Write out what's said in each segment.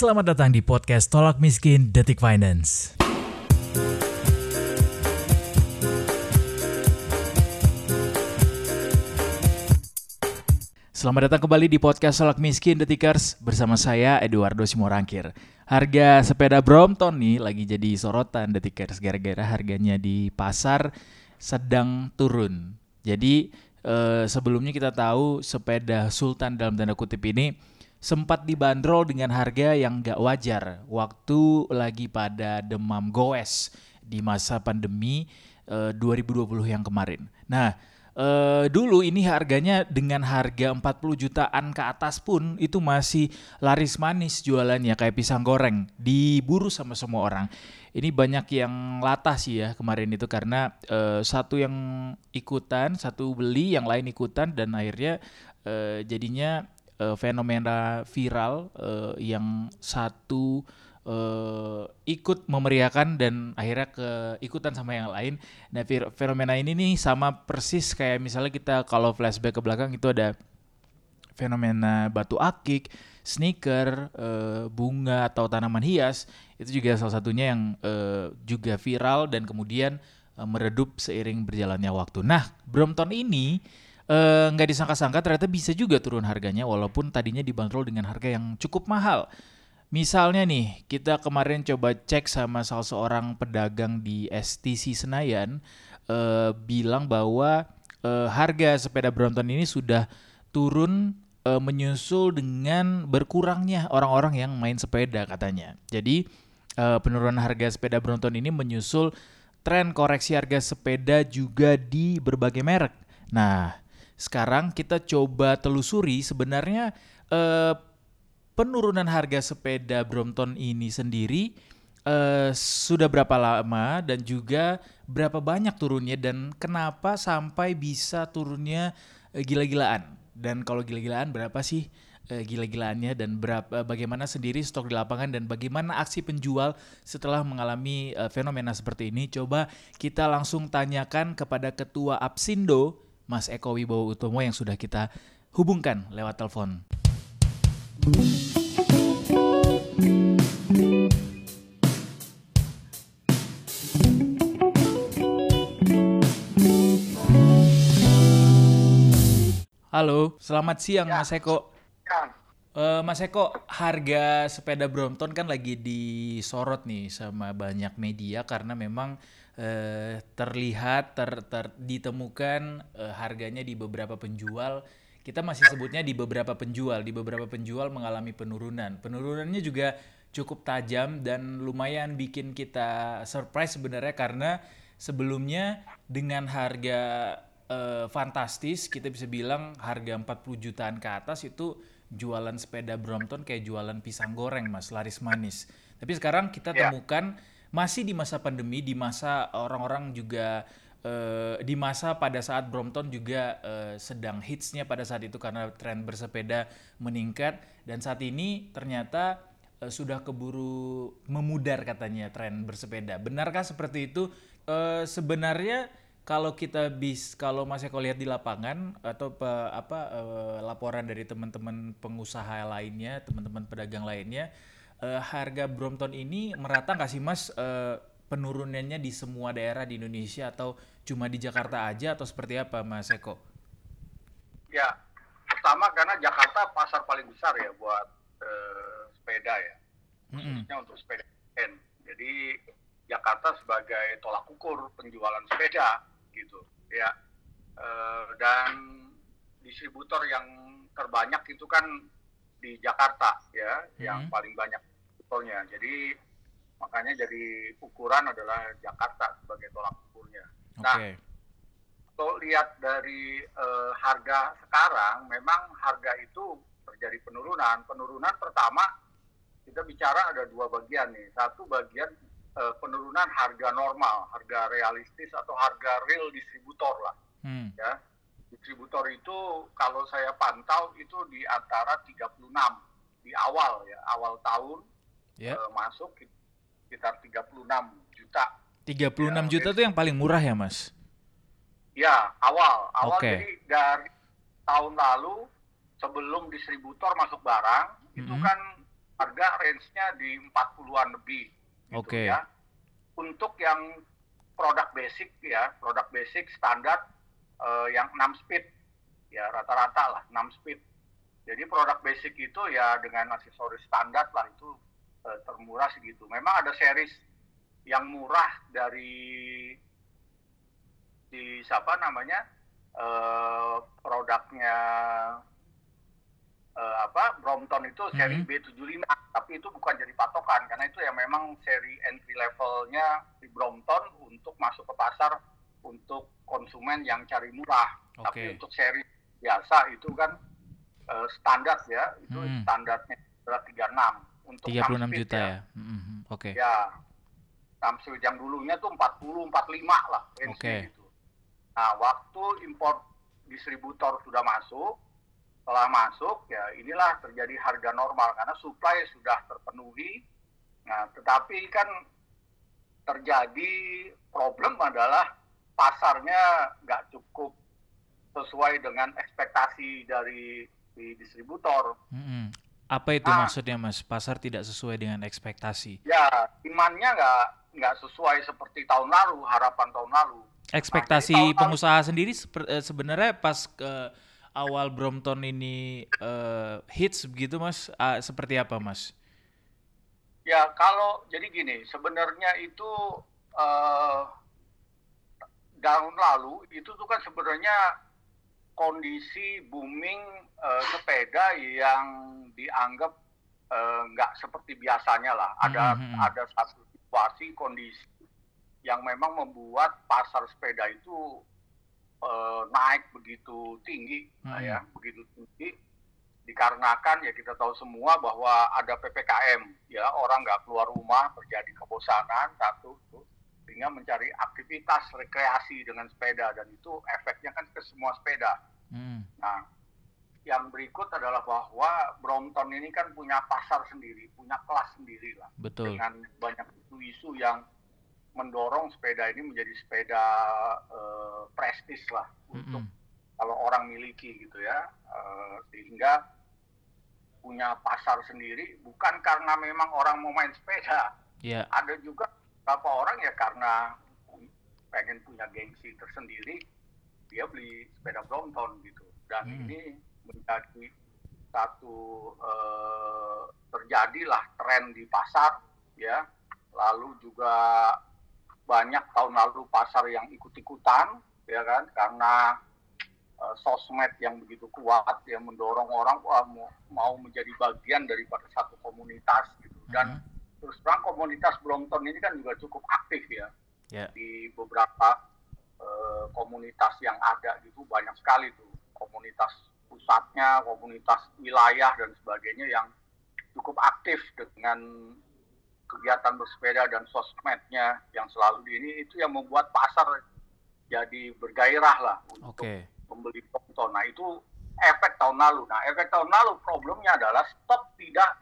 Selamat datang di podcast Tolak Miskin Detik Finance. Selamat datang kembali di podcast Tolak Miskin Detikers bersama saya Eduardo Simorangkir. Harga sepeda Brompton nih lagi jadi sorotan Detikers gara-gara harganya di pasar sedang turun. Jadi eh, sebelumnya kita tahu sepeda Sultan dalam tanda kutip ini sempat dibanderol dengan harga yang gak wajar waktu lagi pada demam goes di masa pandemi eh, 2020 yang kemarin. Nah, eh, dulu ini harganya dengan harga 40 jutaan ke atas pun itu masih laris manis jualannya kayak pisang goreng, diburu sama semua orang. Ini banyak yang latah sih ya kemarin itu karena eh, satu yang ikutan, satu beli, yang lain ikutan dan akhirnya eh, jadinya uh, fenomena viral uh, yang satu uh, ikut memeriahkan dan akhirnya ke ikutan sama yang lain. Nah, fenomena ini nih sama persis kayak misalnya kita kalau flashback ke belakang itu ada fenomena batu akik, sneaker, uh, bunga atau tanaman hias itu juga salah satunya yang uh, juga viral dan kemudian uh, meredup seiring berjalannya waktu. Nah, Brompton ini nggak uh, disangka-sangka ternyata bisa juga turun harganya walaupun tadinya dibanderol dengan harga yang cukup mahal. Misalnya nih, kita kemarin coba cek sama salah seorang pedagang di STC Senayan uh, bilang bahwa uh, harga sepeda Brompton ini sudah turun uh, menyusul dengan berkurangnya orang-orang yang main sepeda katanya. Jadi uh, penurunan harga sepeda Brompton ini menyusul tren koreksi harga sepeda juga di berbagai merek. Nah, sekarang kita coba telusuri sebenarnya eh, penurunan harga sepeda Brompton ini sendiri eh, sudah berapa lama dan juga berapa banyak turunnya dan kenapa sampai bisa turunnya eh, gila-gilaan? Dan kalau gila-gilaan berapa sih eh, gila-gilaannya dan berapa bagaimana sendiri stok di lapangan dan bagaimana aksi penjual setelah mengalami uh, fenomena seperti ini? Coba kita langsung tanyakan kepada ketua Apsindo Mas Eko Wibowo Utomo yang sudah kita hubungkan lewat telepon. Halo, selamat siang ya. Mas Eko. Ya. Uh, Mas Eko, harga sepeda Brompton kan lagi disorot nih sama banyak media karena memang uh, terlihat ter, ter ditemukan uh, harganya di beberapa penjual. Kita masih sebutnya di beberapa penjual. Di beberapa penjual mengalami penurunan. Penurunannya juga cukup tajam dan lumayan bikin kita surprise sebenarnya karena sebelumnya dengan harga uh, fantastis kita bisa bilang harga 40 jutaan ke atas itu jualan sepeda Brompton kayak jualan pisang goreng mas laris manis. Tapi sekarang kita yeah. temukan masih di masa pandemi, di masa orang-orang juga uh, di masa pada saat Brompton juga uh, sedang hitsnya pada saat itu karena tren bersepeda meningkat dan saat ini ternyata uh, sudah keburu memudar katanya tren bersepeda. Benarkah seperti itu? Uh, sebenarnya kalau kita bis kalau masih kau lihat di lapangan atau pe, apa uh, laporan dari teman-teman pengusaha lainnya, teman-teman pedagang lainnya harga Brompton ini merata nggak sih Mas uh, penurunannya di semua daerah di Indonesia atau cuma di Jakarta aja atau seperti apa Mas Eko? Ya, pertama karena Jakarta pasar paling besar ya buat uh, sepeda ya, khususnya mm -hmm. untuk sepeda N. Jadi Jakarta sebagai tolak ukur penjualan sepeda gitu ya, uh, dan distributor yang terbanyak itu kan di Jakarta ya, hmm. yang paling banyak contohnya. Jadi makanya jadi ukuran adalah Jakarta sebagai tolak ukurnya. Okay. Nah, kalau lihat dari uh, harga sekarang, memang harga itu terjadi penurunan. Penurunan pertama kita bicara ada dua bagian nih. Satu bagian uh, penurunan harga normal, harga realistis atau harga real distributor lah. Hmm. Ya, distributor itu kalau saya pantau itu di antara 36 di awal ya, awal tahun yeah. Ya. uh, masuk sekitar 36 juta. 36 ya, juta itu yang paling murah ya, Mas? Ya, awal. Awal okay. jadi dari tahun lalu sebelum distributor masuk barang mm -hmm. itu kan harga range-nya di 40-an lebih. Gitu Oke. ya. Untuk yang produk basic ya, produk basic standar eh, yang 6 speed ya rata-rata lah 6 speed. Jadi produk basic itu ya dengan aksesoris standar lah itu eh, termurah segitu. Memang ada series yang murah dari di siapa namanya eh, produknya eh, apa Brompton itu seri Mhm. B75 tapi itu bukan jadi patokan karena itu ya memang seri entry levelnya di Brompton untuk masuk ke pasar untuk konsumen yang cari murah tapi Oke. untuk seri biasa itu kan eh, standar ya itu Hmm. standarnya adalah 36 untuk 36 enam speed juta ya. Mhm, Oke. ya enam speed yang dulunya tuh 40 45 lah range-nya Oke. gitu. Nah, waktu impor distributor sudah masuk, setelah masuk ya inilah terjadi harga normal karena supply sudah terpenuhi. Nah, tetapi kan terjadi problem adalah pasarnya nggak cukup sesuai dengan ekspektasi dari di distributor. Mhm. Apa itu Ah. maksudnya Mas? Pasar tidak sesuai dengan ekspektasi. Ya, demand-nya nggak nggak sesuai seperti tahun lalu, harapan tahun lalu. Ekspektasi Nah, tahun lalu- pengusaha sendiri seper- eh, sebenarnya pas ke awal Brompton ini eh, hits begitu Mas, ah, seperti apa Mas? Ya kalau jadi gini, sebenarnya itu eh, tahun lalu itu tuh kan sebenarnya kondisi booming eh, sepeda yang dianggap eh, nggak seperti biasanya lah. Ada Mhm. ada satu situasi kondisi yang memang membuat pasar sepeda itu eh, naik begitu tinggi, Mhm. ya begitu tinggi dikarenakan ya kita tahu semua bahwa ada ppkm ya orang nggak keluar rumah terjadi kebosanan satu tuh, sehingga mencari aktivitas rekreasi dengan sepeda dan itu efeknya kan ke semua sepeda Mhm. nah yang berikut adalah bahwa Brompton ini kan punya pasar sendiri punya kelas sendiri lah Betul. dengan banyak isu-isu yang mendorong sepeda ini menjadi sepeda eh, prestis lah untuk Mhm. kalau orang miliki gitu ya Eh, sehingga punya pasar sendiri bukan karena memang orang mau main sepeda Ya. ada juga beberapa orang ya karena pengen punya gengsi tersendiri dia beli sepeda Brompton gitu dan Hmm. ini menjadi satu eh, terjadilah tren di pasar ya lalu juga banyak tahun lalu pasar yang ikut-ikutan ya kan karena eh, sosmed yang begitu kuat yang mendorong orang wah, mau, mau menjadi bagian daripada satu komunitas gitu dan Mhm. Terus terang komunitas Brompton ini kan juga cukup aktif ya Ya. di beberapa eh, komunitas yang ada gitu banyak sekali tuh komunitas pusatnya komunitas wilayah dan sebagainya yang cukup aktif dengan kegiatan bersepeda dan sosmednya yang selalu di ini itu yang membuat pasar jadi bergairah lah untuk Oke. pembeli Brompton. Nah itu efek tahun lalu. Nah efek tahun lalu problemnya adalah stok tidak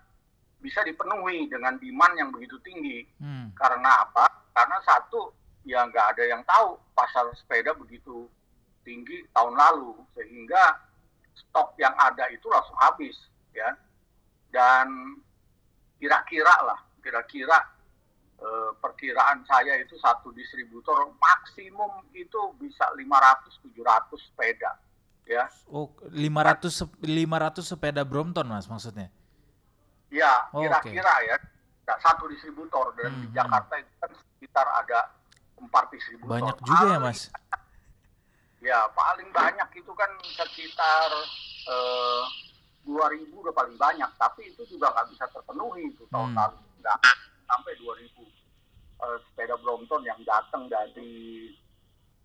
bisa dipenuhi dengan demand yang begitu tinggi. Hmm. Karena apa? Karena satu, ya nggak ada yang tahu pasar sepeda begitu tinggi tahun lalu. Sehingga stok yang ada itu langsung habis. ya Dan kira-kira lah, kira-kira eh, perkiraan saya itu satu distributor maksimum itu bisa 500-700 sepeda. Ya, Oh, 500 sep- 500 sepeda Brompton Mas maksudnya. Ya, Oh, kira-kira ya. Nggak Satu distributor dan di Hmm, Jakarta itu kan sekitar ada empat distributor. Banyak juga ya Paling- Mas. Ya, paling banyak itu kan sekitar eh, 2000 udah paling banyak, tapi itu juga nggak bisa terpenuhi itu tahun Hmm. lalu. Nggak sampai 2000 eh, sepeda Brompton yang datang dari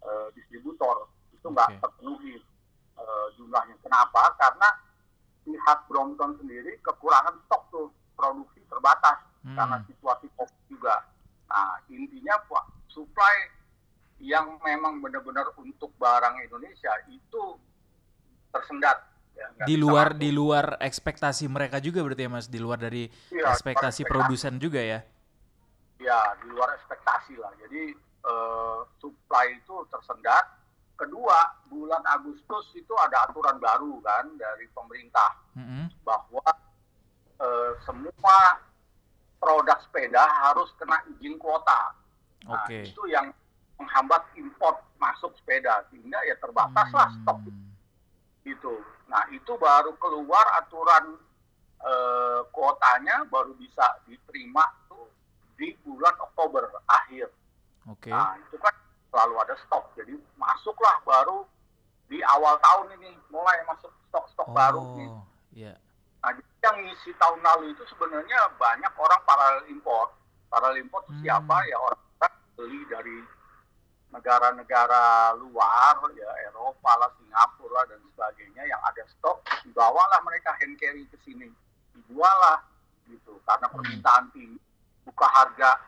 eh, distributor itu nggak Oke. terpenuhi eh, jumlahnya. Kenapa? Karena pihak Brompton sendiri kekurangan stok tuh produksi terbatas Hmm. karena situasi COVID juga. Nah intinya Pak supply yang memang benar-benar untuk barang Indonesia itu tersendat. Ya, Di luar di luar ekspektasi mereka juga berarti ya Mas, di luar dari Iya, ekspektasi ekspektasi. produsen juga ya. ya di luar ekspektasi lah. Jadi eh, supply itu tersendat. Kedua, bulan Agustus itu ada aturan baru kan dari pemerintah Mhm. bahwa eh, semua produk sepeda harus kena izin kuota. Nah, Oke. itu yang menghambat import masuk sepeda sehingga ya terbataslah stok Hmm. gitu. Nah itu baru keluar aturan eh, kuotanya baru bisa diterima tuh di bulan Oktober akhir. Oke. Nah itu kan selalu ada stok. Jadi masuklah baru di awal tahun ini mulai masuk stok-stok baru nih. Oh, iya. Nah, jadi yang ngisi tahun lalu itu sebenarnya banyak orang paralel import. Paralel import itu Hmm. siapa? Ya orang beli dari negara-negara luar, ya Eropa lah, Singapura dan sebagainya yang ada stok, dibawalah mereka hand carry ke sini, dijual lah gitu. Karena Hmm. permintaan tinggi, buka harga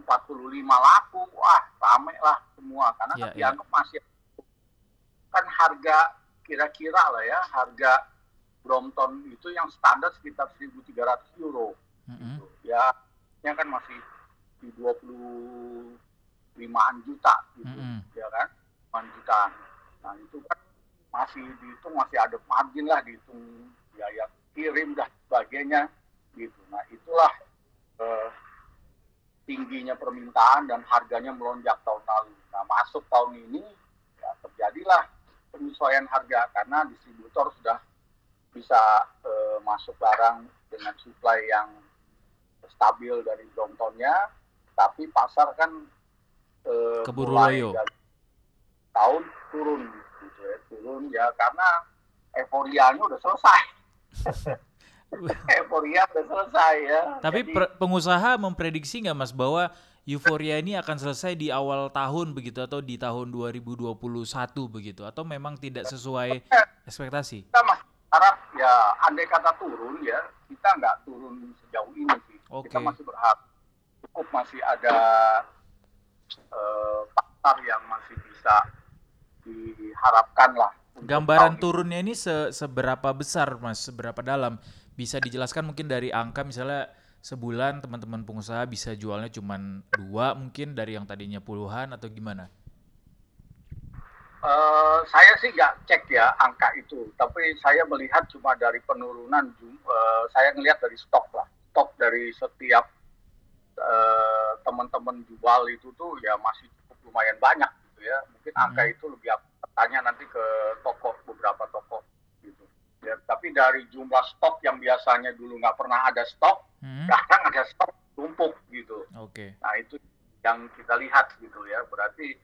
45 laku, wah rame lah semua. Karena kan iya. dianggap masih kan harga kira-kira lah ya, harga Brompton itu yang standar sekitar 1.300 euro. Mm-mm. Gitu. Ya, yang kan masih di 25-an juta gitu, Mm-mm. ya kan? 5 jutaan. Nah, itu kan masih dihitung masih ada margin lah dihitung biaya kirim dan sebagainya gitu. Nah, itulah eh, tingginya permintaan dan harganya melonjak tahun lalu. Nah, masuk tahun ini ya terjadilah penyesuaian harga karena distributor sudah bisa eh, masuk barang dengan supply yang stabil dari Bromptonnya, tapi pasar kan eh, Keburu loyo. tahun turun gitu ya, turun ya karena euforianya udah selesai. Euforia udah selesai ya. Tapi Jadi, pengusaha memprediksi nggak mas bahwa euforia ini akan selesai di awal tahun begitu atau di tahun 2021 begitu atau memang tidak sesuai ekspektasi? kita masih harap ya andai kata turun ya kita nggak turun sejauh ini sih kita Oke. masih berharap cukup masih ada eh, pasar yang masih bisa diharapkan lah Gambaran tahun turunnya ini se- seberapa besar mas? Seberapa dalam? Bisa dijelaskan mungkin dari angka misalnya sebulan teman-teman pengusaha bisa jualnya cuma dua mungkin dari yang tadinya puluhan atau gimana? Eh, saya sih nggak cek ya angka itu, tapi saya melihat cuma dari penurunan, eh, saya ngelihat dari stok lah, stok dari setiap eh, teman-teman jual itu tuh ya masih cukup lumayan banyak gitu ya. Mungkin angka Hmm. itu lebih aku tanya nanti ke toko beberapa toko. Ya, tapi dari jumlah stok yang biasanya dulu nggak pernah ada stok, Hmm? sekarang ada stok tumpuk gitu. Oke. Nah itu yang kita lihat gitu ya. Berarti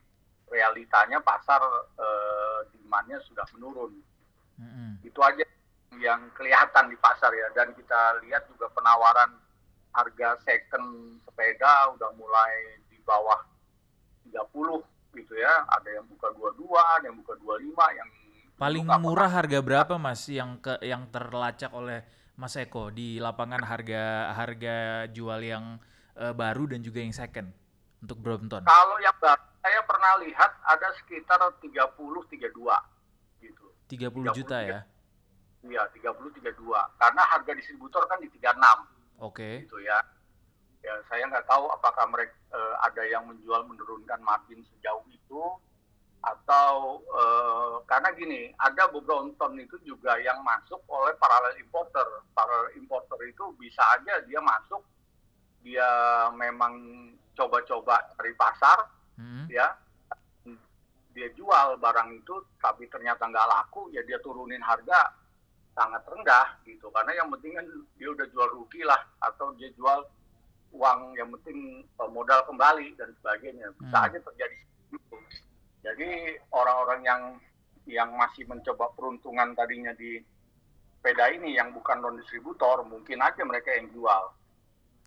realitanya pasar eh, demand-nya sudah menurun. Mm-mm. Itu aja yang kelihatan di pasar ya. Dan kita lihat juga penawaran harga second sepeda udah mulai di bawah 30 gitu ya. Ada yang buka 22, ada yang buka 25, yang Paling murah harga berapa mas yang ke yang terlacak oleh Mas Eko di lapangan harga harga jual yang eh, baru dan juga yang second untuk Brompton? Kalau yang baru saya pernah lihat ada sekitar 30 32 gitu. 30 juta ya? Iya, 30 32. Karena harga distributor kan di 36 Oke. gitu ya. Ya, saya nggak tahu apakah mereka eh, ada yang menjual menurunkan margin sejauh itu atau eh, karena gini, ada Brompton itu juga yang masuk oleh parallel importer. Parallel importer itu bisa aja dia masuk dia memang coba-coba dari pasar Mm-mm. ya dia jual barang itu tapi ternyata nggak laku ya dia turunin harga sangat rendah gitu karena yang penting kan dia udah jual rugi lah atau dia jual uang yang penting eh, modal kembali dan sebagainya bisa Hmm. aja terjadi gitu. Jadi orang-orang yang yang masih mencoba peruntungan tadinya di sepeda ini yang bukan non distributor mungkin aja mereka yang jual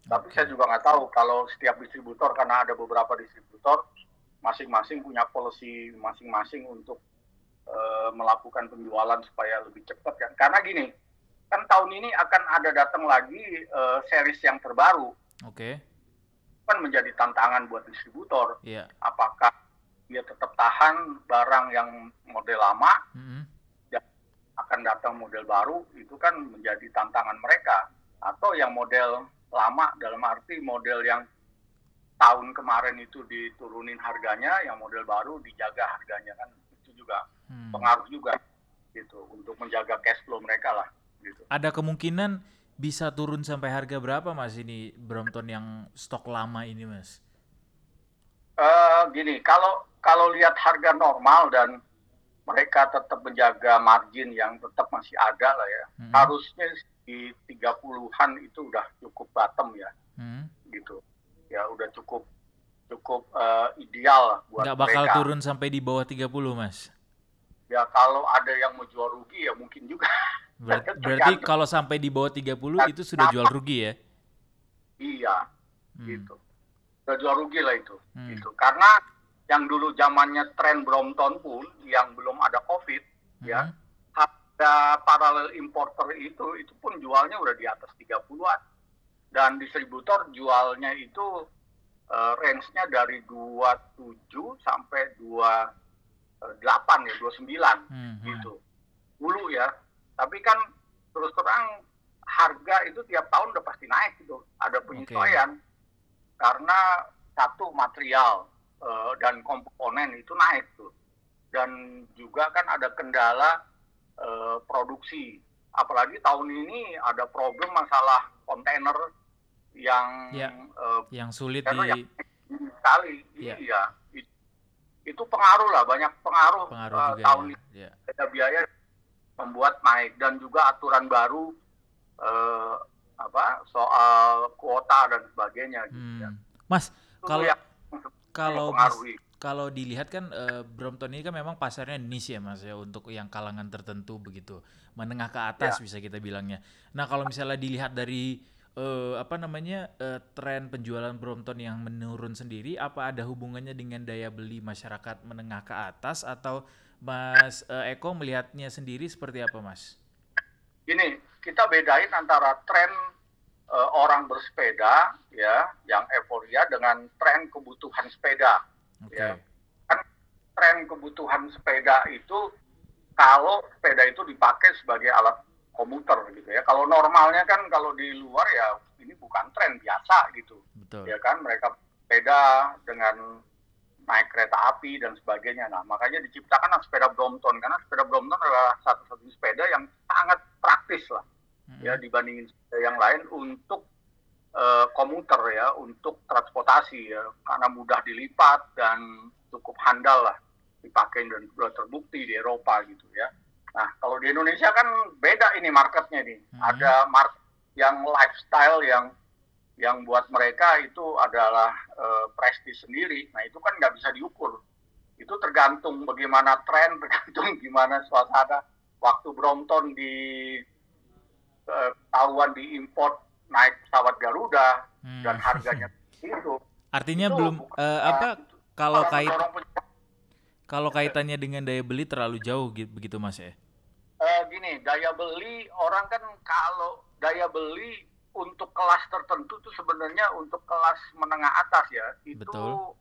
tapi saya juga nggak tahu kalau setiap distributor karena ada beberapa distributor masing-masing punya policy masing-masing untuk eh, melakukan penjualan supaya lebih cepat kan. Karena gini, kan tahun ini akan ada datang lagi eh, series yang terbaru Oke. kan menjadi tantangan buat distributor. Iya. Apakah dia tetap tahan barang yang model lama Mm-mm. akan datang model baru itu kan menjadi tantangan mereka atau yang model lama dalam arti model yang tahun kemarin itu diturunin harganya yang model baru dijaga harganya kan itu juga Hmm. pengaruh juga gitu untuk menjaga cash flow mereka lah gitu Ada kemungkinan bisa turun sampai harga berapa mas ini Brompton yang stok lama ini mas? Uh, gini, kalau kalau lihat harga normal dan mereka tetap menjaga margin yang tetap masih ada lah ya, hmm. harusnya di 30-an itu udah cukup bottom ya, hmm. gitu. Ya udah cukup cukup uh, ideal buat Nggak bakal mereka. turun sampai di bawah 30 mas? Ya kalau ada yang mau jual rugi ya mungkin juga. Ber berarti kalau sampai di bawah 30 Dan itu sudah jual rugi ya? Iya, hmm. gitu. Sudah jual rugi lah itu. Hmm. Gitu. Karena yang dulu zamannya tren Brompton pun yang belum ada Covid hmm. ya, harga paralel importer itu itu pun jualnya udah di atas 30-an. Dan distributor jualnya itu uh, range-nya dari 27 sampai 28 ya, 29 hmm. gitu. Dulu ya, tapi kan terus terang harga itu tiap tahun udah pasti naik gitu. Ada penyesuaian okay. karena satu material uh, dan komponen itu naik tuh. Dan juga kan ada kendala uh, produksi. Apalagi tahun ini ada problem masalah kontainer yang yeah. uh, yang sulit di yang sekali. Yeah. Iya. Itu, itu pengaruh lah banyak pengaruh, pengaruh uh, juga tahun ya. ini. Yeah. Ada biaya membuat naik dan juga aturan baru eh, apa soal kuota dan sebagainya. Gitu, hmm. ya. Mas, kalau kalau mas, kalau dilihat kan uh, Brompton ini kan memang pasarnya niche ya mas ya untuk yang kalangan tertentu begitu menengah ke atas ya. bisa kita bilangnya. Nah kalau misalnya dilihat dari uh, apa namanya uh, tren penjualan Brompton yang menurun sendiri, apa ada hubungannya dengan daya beli masyarakat menengah ke atas atau Mas uh, Eko melihatnya sendiri seperti apa, Mas? Gini, kita bedain antara tren uh, orang bersepeda ya, yang euforia dengan tren kebutuhan sepeda. Okay. Ya. Kan tren kebutuhan sepeda itu kalau sepeda itu dipakai sebagai alat komuter gitu ya. Kalau normalnya kan kalau di luar ya ini bukan tren biasa gitu. Betul. Ya kan mereka sepeda dengan naik kereta api dan sebagainya. Nah, makanya diciptakan sepeda Brompton karena sepeda Brompton adalah satu-satunya sepeda yang sangat praktis lah. Ya dibandingin yang lain untuk uh, komuter ya, untuk transportasi ya, karena mudah dilipat dan cukup handal lah dipakai dan sudah terbukti di Eropa gitu ya. Nah, kalau di Indonesia kan beda ini marketnya nih. Hmm. Ada market yang lifestyle yang yang buat mereka itu adalah uh, prestis sendiri. Nah itu kan nggak bisa diukur. Itu tergantung bagaimana tren, tergantung gimana suasana. Waktu Brompton di uh, tahuan di import naik pesawat Garuda hmm. dan harganya itu. Artinya itu belum uh, apa kalau kait kalau kaitannya dengan daya beli terlalu jauh begitu Mas ya? Uh, gini, daya beli orang kan kalau daya beli untuk kelas tertentu tuh sebenarnya untuk kelas menengah atas ya itu Betul.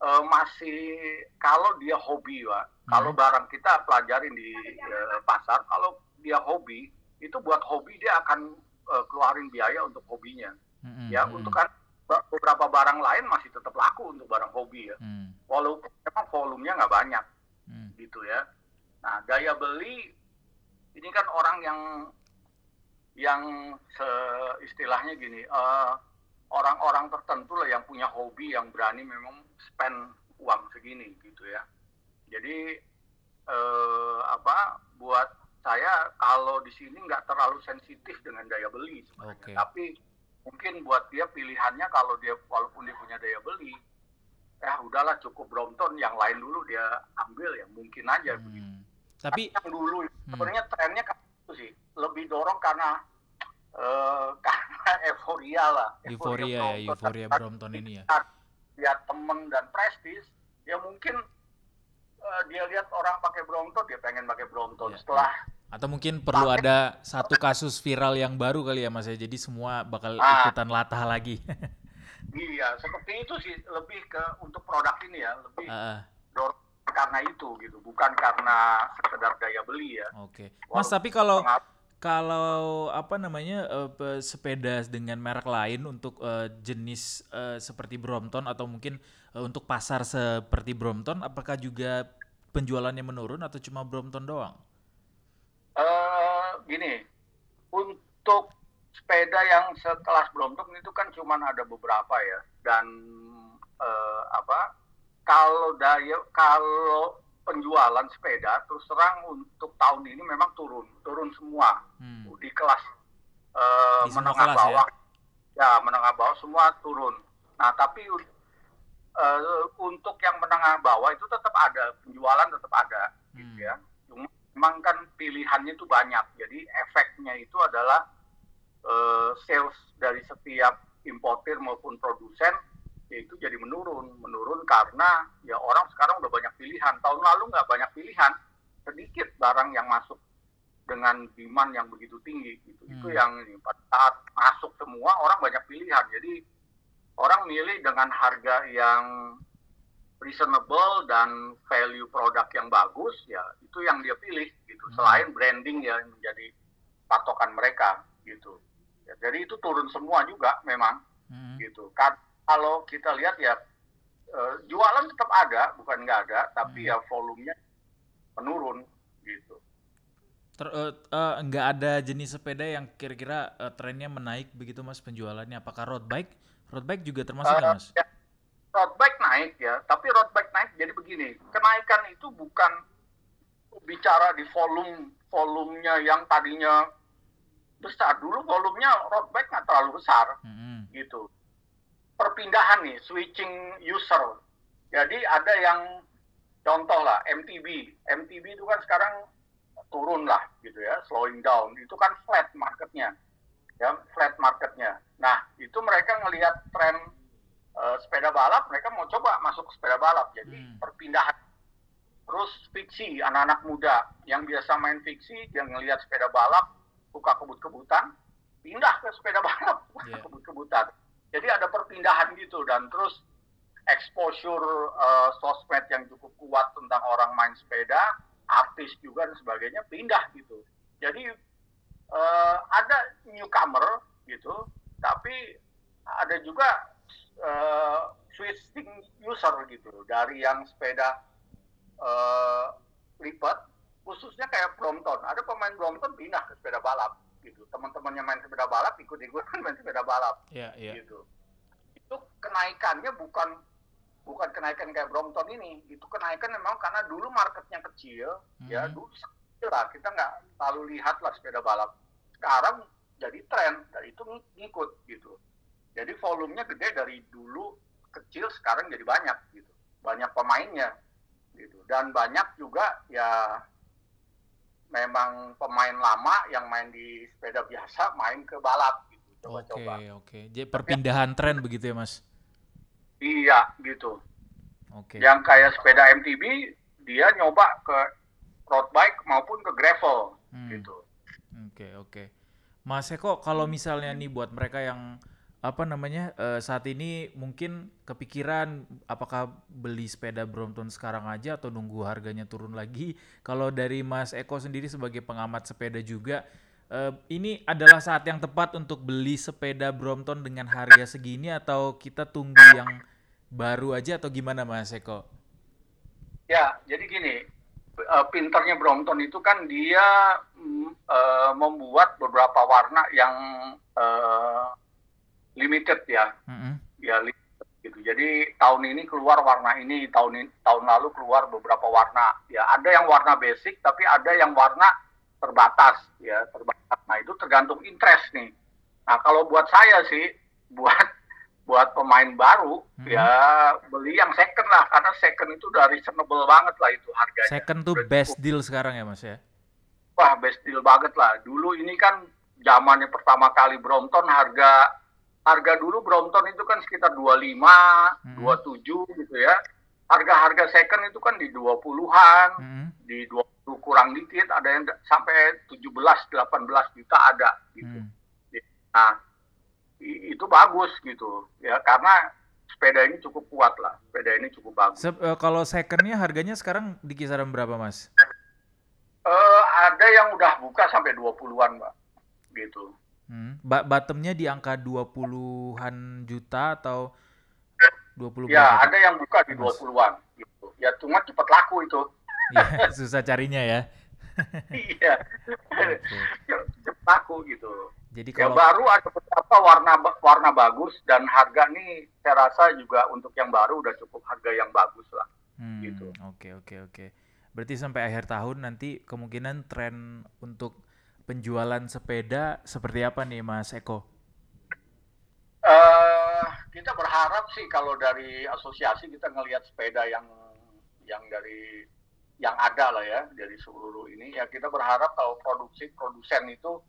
Uh, masih kalau dia hobi pak hmm. kalau barang kita pelajarin di uh, pasar kalau dia hobi itu buat hobi dia akan uh, keluarin biaya untuk hobinya hmm. ya untuk kan beberapa barang lain masih tetap laku untuk barang hobi ya hmm. walaupun memang volumenya nggak banyak hmm. gitu ya nah daya beli ini kan orang yang yang se istilahnya gini eh, orang-orang tertentu lah yang punya hobi yang berani memang spend uang segini gitu ya jadi uh, apa buat saya kalau di sini nggak terlalu sensitif dengan daya beli sebenarnya okay. tapi mungkin buat dia pilihannya kalau dia walaupun dia punya daya beli ya udahlah cukup Brompton yang lain dulu dia ambil ya mungkin aja hmm. begitu tapi yang dulu hmm. sebenarnya trennya kan itu sih lebih dorong karena uh, karena euforia lah. Euforia, euforia ya, euforia Brompton ini ya. Lihat temen dan prestis, ya mungkin uh, dia lihat orang pakai Brompton, dia pengen pakai Brompton. Ya, Setelah atau mungkin perlu ada satu kasus viral yang baru kali ya Mas ya. Jadi semua bakal ah, ikutan latah lagi. iya, seperti itu sih lebih ke untuk produk ini ya, lebih uh, dorong karena itu gitu, bukan karena sekedar daya beli ya. Oke. Okay. Mas, tapi kalau kalau apa namanya uh, sepeda dengan merek lain untuk uh, jenis uh, seperti Brompton atau mungkin uh, untuk pasar seperti Brompton, apakah juga penjualannya menurun atau cuma Brompton doang? Uh, gini, untuk sepeda yang sekelas Brompton itu kan cuma ada beberapa ya. Dan uh, apa kalau daya kalau penjualan sepeda terus terang untuk tahun ini memang turun. Turun semua. Hmm. di kelas uh, di menengah kelas, bawah. Ya? ya menengah bawah semua turun. Nah tapi uh, untuk yang menengah bawah itu tetap ada. Penjualan tetap ada gitu hmm. gitu ya memang kan pilihannya itu banyak. Jadi efeknya itu adalah uh, sales dari setiap importir maupun produsen itu jadi menurun. Menurun karena ya orang sekarang udah banyak pilihan. Tahun lalu nggak banyak pilihan sedikit barang yang masuk dengan demand yang begitu tinggi. Gitu hmm. itu yang pada saat masuk semua orang banyak pilihan. Jadi orang milih dengan harga yang reasonable dan value produk yang bagus ya itu yang dia pilih gitu hmm. selain branding yang menjadi patokan mereka gitu ya, jadi itu turun semua juga memang hmm. gitu kan kalau kita lihat ya uh, jualan tetap ada, bukan nggak ada, tapi hmm. ya volumenya menurun gitu. Ter, uh, uh, nggak ada jenis sepeda yang kira-kira uh, trennya menaik begitu mas penjualannya? Apakah road bike? Road bike juga termasuk uh, mas? Ya, road bike naik ya, tapi road bike naik jadi begini, kenaikan itu bukan bicara di volume volumenya yang tadinya besar dulu volumenya road bike nggak terlalu besar -hmm. gitu perpindahan nih, switching user. Jadi ada yang contoh lah MTB. MTB itu kan sekarang turun lah gitu ya, slowing down. Itu kan flat marketnya, ya flat marketnya. Nah itu mereka ngelihat tren sepeda balap, mereka mau coba masuk sepeda balap. Jadi hmm. perpindahan. Terus fiksi anak-anak muda yang biasa main fiksi, yang ngelihat sepeda balap, suka kebut-kebutan, pindah ke sepeda balap, yeah. kebut-kebutan jadi ada perpindahan gitu dan terus exposure uh, sosmed yang cukup kuat tentang orang main sepeda, artis juga dan sebagainya pindah gitu. Jadi uh, ada newcomer gitu, tapi ada juga uh, switching user gitu dari yang sepeda uh, lipat khususnya kayak Brompton. Ada pemain Brompton pindah ke sepeda balap gitu teman-temannya main sepeda balap ikut-ikutan main sepeda balap yeah, yeah. gitu itu kenaikannya bukan bukan kenaikan kayak Brompton ini itu kenaikan memang karena dulu marketnya kecil mm -hmm. ya dulu kecil lah kita nggak selalu lihat lah sepeda balap sekarang jadi tren dan itu ngikut gitu jadi volumenya gede dari dulu kecil sekarang jadi banyak gitu banyak pemainnya gitu dan banyak juga ya memang pemain lama yang main di sepeda biasa main ke balap gitu coba-coba. Oke oke. Jadi perpindahan tren begitu ya mas? Iya gitu. Oke. Yang kayak sepeda MTB dia nyoba ke road bike maupun ke gravel hmm. gitu. Oke oke. Mas Eko kalau misalnya nih buat mereka yang apa namanya uh, saat ini mungkin kepikiran apakah beli sepeda Brompton sekarang aja atau nunggu harganya turun lagi. Kalau dari Mas Eko sendiri sebagai pengamat sepeda juga uh, ini adalah saat yang tepat untuk beli sepeda Brompton dengan harga segini atau kita tunggu yang baru aja atau gimana Mas Eko? Ya, jadi gini, uh, pinternya Brompton itu kan dia uh, membuat beberapa warna yang uh, limited ya, mm-hmm. ya limited gitu. Jadi tahun ini keluar warna ini, tahun ini, tahun lalu keluar beberapa warna. Ya ada yang warna basic, tapi ada yang warna terbatas ya terbatas. Nah itu tergantung interest nih. Nah kalau buat saya sih, buat buat pemain baru hmm. ya beli yang second lah karena second itu dari reasonable banget lah itu harganya. Second tuh best deal sekarang ya mas ya? Wah best deal banget lah. Dulu ini kan zamannya pertama kali Brompton harga harga dulu Brompton itu kan sekitar 25, hmm. 27 gitu ya. Harga-harga second itu kan di 20-an, hmm. di 20 kurang dikit, ada yang sampai 17, 18 juta ada gitu. Hmm. Nah, itu bagus gitu ya karena sepeda ini cukup kuat lah. Sepeda ini cukup bagus. Se uh, kalau secondnya harganya sekarang di kisaran berapa, Mas? Uh, ada yang udah buka sampai 20-an, Mbak. Gitu. Hmm. Ba bottomnya di angka 20-an juta atau 20 Ya, ada yang buka di 20-an gitu. Ya cuma cepat laku itu. ya, susah carinya ya. iya laku gitu Jadi ya kalau baru ada beberapa warna warna bagus dan harga nih saya rasa juga untuk yang baru udah cukup harga yang bagus lah Hmm, gitu. Oke oke oke. Berarti sampai akhir tahun nanti kemungkinan tren untuk penjualan sepeda seperti apa nih Mas Eko? eh kita berharap sih kalau dari asosiasi kita ngelihat sepeda yang yang dari yang ada lah ya dari seluruh ini ya kita berharap kalau produksi produsen itu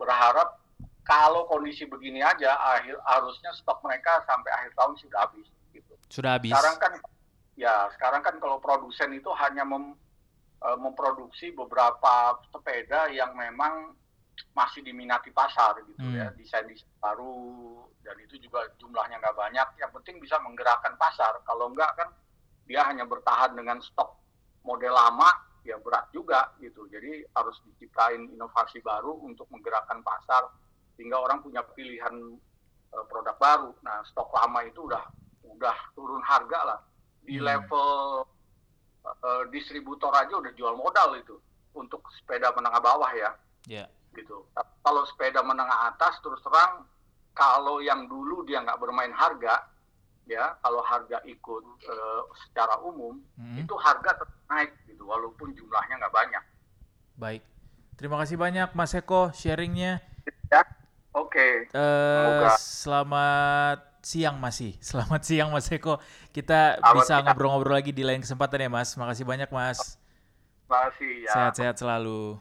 berharap kalau kondisi begini aja akhir harusnya stok mereka sampai akhir tahun sudah habis gitu. Sudah habis. Sekarang kan ya sekarang kan kalau produsen itu hanya mem- eh, memproduksi beberapa sepeda yang memang masih diminati pasar gitu Hmm. ya. Desain desain baru dan itu juga jumlahnya nggak banyak. Yang penting bisa menggerakkan pasar. Kalau enggak kan dia hanya bertahan dengan stok model lama ya berat juga gitu. Jadi harus diciptain inovasi baru untuk menggerakkan pasar sehingga orang punya pilihan eh, produk baru. Nah stok lama itu udah udah turun harga lah. Di Hmm. level eh, distributor aja udah jual modal itu untuk sepeda menengah bawah ya Ya. gitu. Kalau sepeda menengah atas terus terang kalau yang dulu dia nggak bermain harga ya kalau harga ikut eh, secara umum Hmm, itu harga tetap naik gitu walaupun jumlahnya nggak banyak. Baik. Terima kasih banyak Mas Eko sharingnya. Ya, oke. Eh, Semoga- selamat siang masih. Selamat siang Mas Eko. Kita Selamat bisa ngobrol-ngobrol lagi di lain kesempatan ya Mas. Makasih banyak Mas. Terima kasih ya. Sehat-sehat selalu.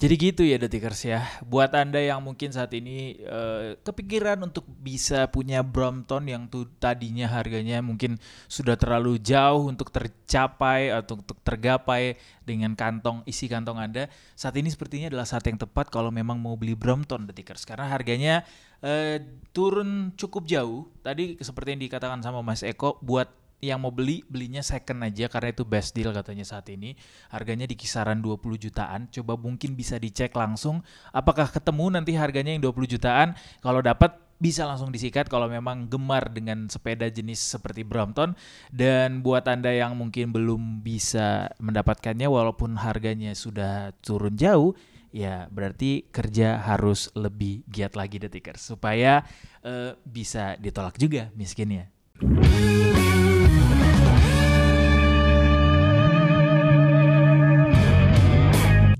Jadi gitu ya Detikers ya. Buat Anda yang mungkin saat ini eh, kepikiran untuk bisa punya Brompton yang tuh tadinya harganya mungkin sudah terlalu jauh untuk tercapai atau untuk tergapai dengan kantong isi kantong Anda, saat ini sepertinya adalah saat yang tepat kalau memang mau beli Brompton Detikers karena harganya eh, turun cukup jauh. Tadi seperti yang dikatakan sama Mas Eko buat yang mau beli belinya second aja karena itu best deal katanya saat ini. Harganya di kisaran 20 jutaan. Coba mungkin bisa dicek langsung. Apakah ketemu nanti harganya yang 20 jutaan? Kalau dapat bisa langsung disikat kalau memang gemar dengan sepeda jenis seperti Brompton. Dan buat anda yang mungkin belum bisa mendapatkannya walaupun harganya sudah turun jauh ya berarti kerja harus lebih giat lagi detikers supaya eh, bisa ditolak juga miskinnya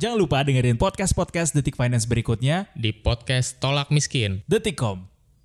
Jangan lupa dengerin podcast-podcast Detik Finance berikutnya di podcast Tolak Miskin. Detikcom.